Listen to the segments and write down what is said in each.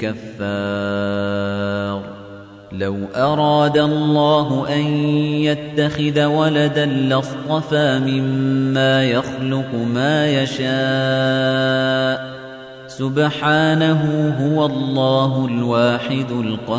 كفار. لو أراد الله أن يتخذ ولدا لاصطفى مما يخلق ما يشاء. سبحانه هو الله الواحد القهار.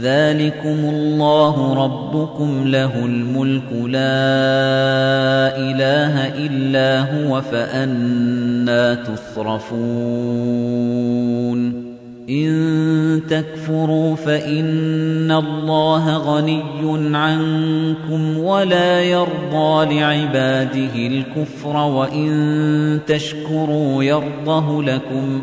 ذلكم الله ربكم له الملك لا إله إلا هو فأنا تصرفون إن تكفروا فإن الله غني عنكم ولا يرضى لعباده الكفر وإن تشكروا يرضه لكم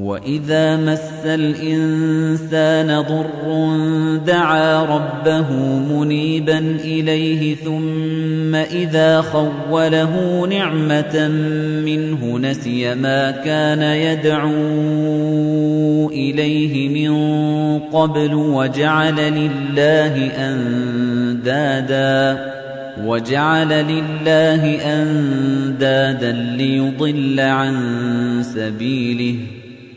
وإذا مس الإنسان ضر دعا ربه منيبا إليه ثم إذا خوله نعمة منه نسي ما كان يدعو إليه من قبل وجعل لله أندادا وجعل لله أندادا ليضل عن سبيله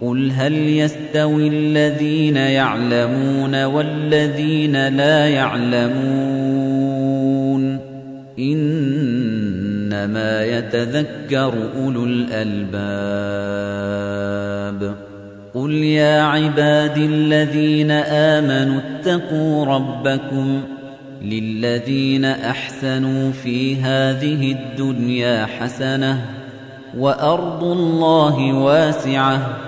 قل هل يستوي الذين يعلمون والذين لا يعلمون إنما يتذكر أولو الألباب قل يا عبادي الذين آمنوا اتقوا ربكم للذين أحسنوا في هذه الدنيا حسنة وأرض الله واسعة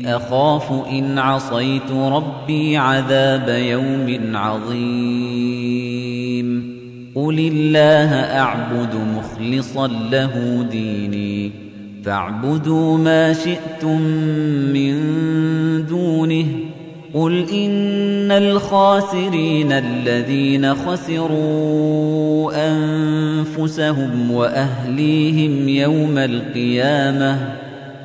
إن أخاف إن عصيت ربي عذاب يوم عظيم. قل الله أعبد مخلصا له ديني. فاعبدوا ما شئتم من دونه. قل إن الخاسرين الذين خسروا أنفسهم وأهليهم يوم القيامة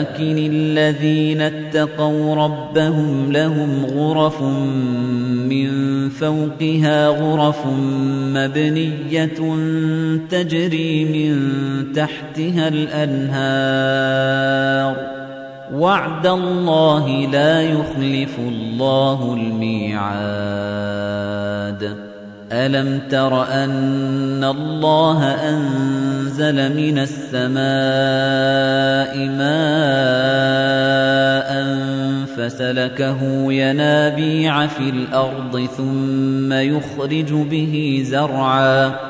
لكن الذين اتقوا ربهم لهم غرف من فوقها غرف مبنية تجري من تحتها الأنهار. وعد الله لا يخلف الله الميعاد. ألم تر أن الله أنزل من السماء ماء فسلكه ينابيع في الأرض ثم يخرج به زرعاً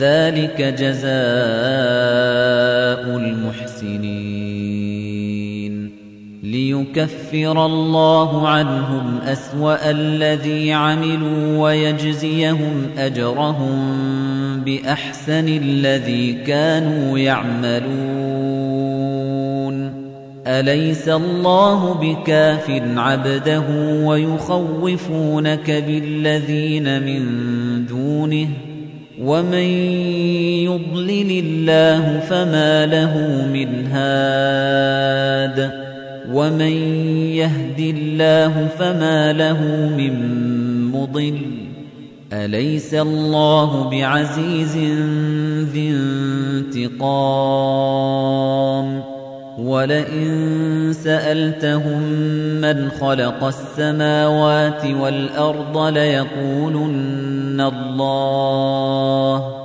ذلك جزاء المحسنين. ليكفر الله عنهم أسوأ الذي عملوا ويجزيهم أجرهم بأحسن الذي كانوا يعملون. أليس الله بكاف عبده ويخوفونك بالذين من دونه ۖ؟ ومن يضلل الله فما له من هاد ومن يهد الله فما له من مضل أليس الله بعزيز ذي انتقام ولئن سألتهم من خلق السماوات والأرض ليقولن الله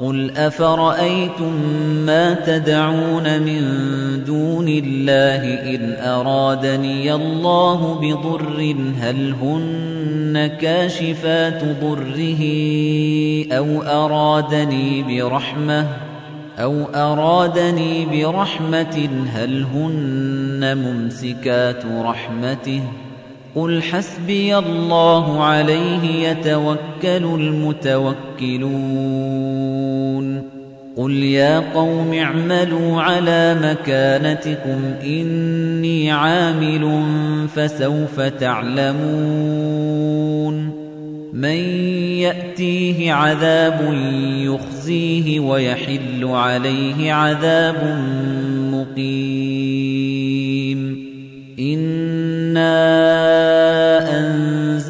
قل أفرأيتم ما تدعون من دون الله إن أرادني الله بضر هل هن كاشفات ضره أو أرادني برحمةٍ أو أرادني برحمة هل هن ممسكات رحمته قل حسبي الله عليه يتوكل المتوكلون قل يا قوم اعملوا على مكانتكم إني عامل فسوف تعلمون من يأتيه عذاب يخزيه ويحل عليه عذاب مقيم إنا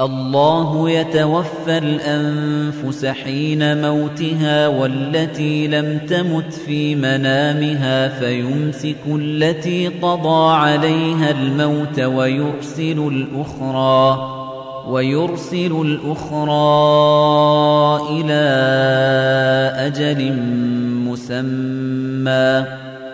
الله يتوفى الأنفس حين موتها والتي لم تمت في منامها فيمسك التي قضى عليها الموت ويرسل الأخرى ويرسل الأخرى إلى أجل مسمى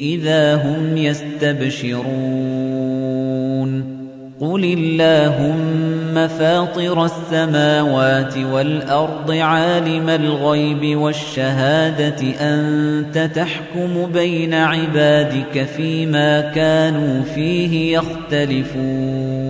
إِذَا هُمْ يَسْتَبْشِرُونَ. قل اللهم فاطر السماوات والأرض عالم الغيب والشهادة أنت تحكم بين عبادك فيما كانوا فيه يختلفون.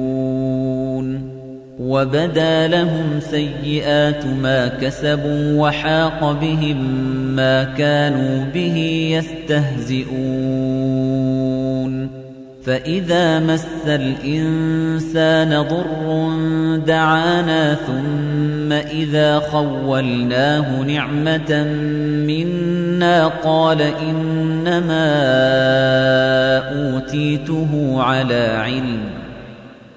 وبدا لهم سيئات ما كسبوا وحاق بهم ما كانوا به يستهزئون. فإذا مس الإنسان ضر دعانا ثم إذا خولناه نعمة منا قال إنما أوتيته على علم.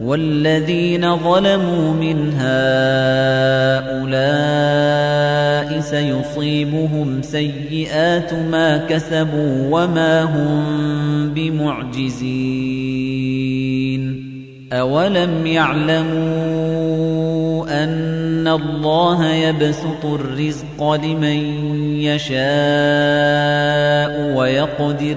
والذين ظلموا من هؤلاء سيصيبهم سيئات ما كسبوا وما هم بمعجزين. أولم يعلموا أن الله يبسط الرزق لمن يشاء ويقدر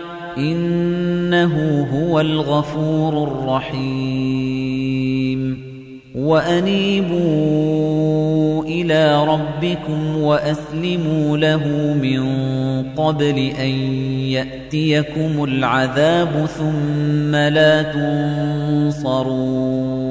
إنه هو الغفور الرحيم. وأنيبوا إلى ربكم وأسلموا له من قبل أن يأتيكم العذاب ثم لا تنصرون.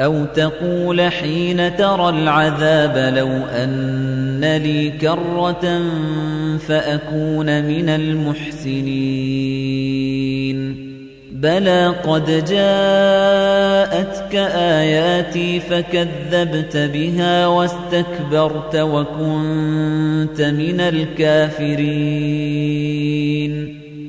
أو تقول حين ترى العذاب لو أن لي كرة فأكون من المحسنين. بلى قد جاءتك آياتي فكذبت بها واستكبرت وكنت من الكافرين.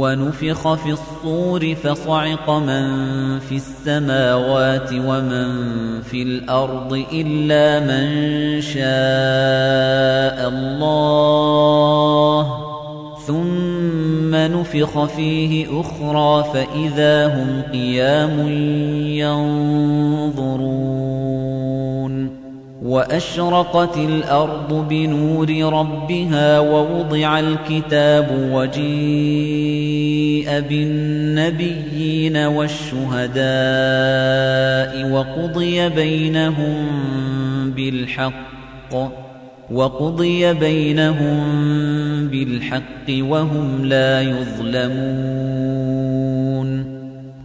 ونفخ في الصور فصعق من في السماوات ومن في الأرض إلا من شاء الله. ثم نفخ فيه أخرى فإذا هم قيام ينظرون. وأشرقت الأرض بنور ربها ووضع الكتاب وجيء بالنبيين والشهداء وقضي بينهم بالحق وقضي بينهم بالحق وهم لا يظلمون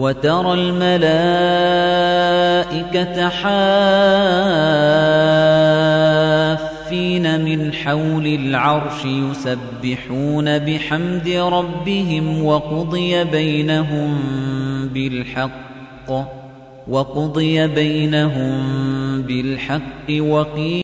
وترى الملائكة حافين من حول العرش يسبحون بحمد ربهم وقضي بينهم بالحق وقضي بينهم بالحق وقيل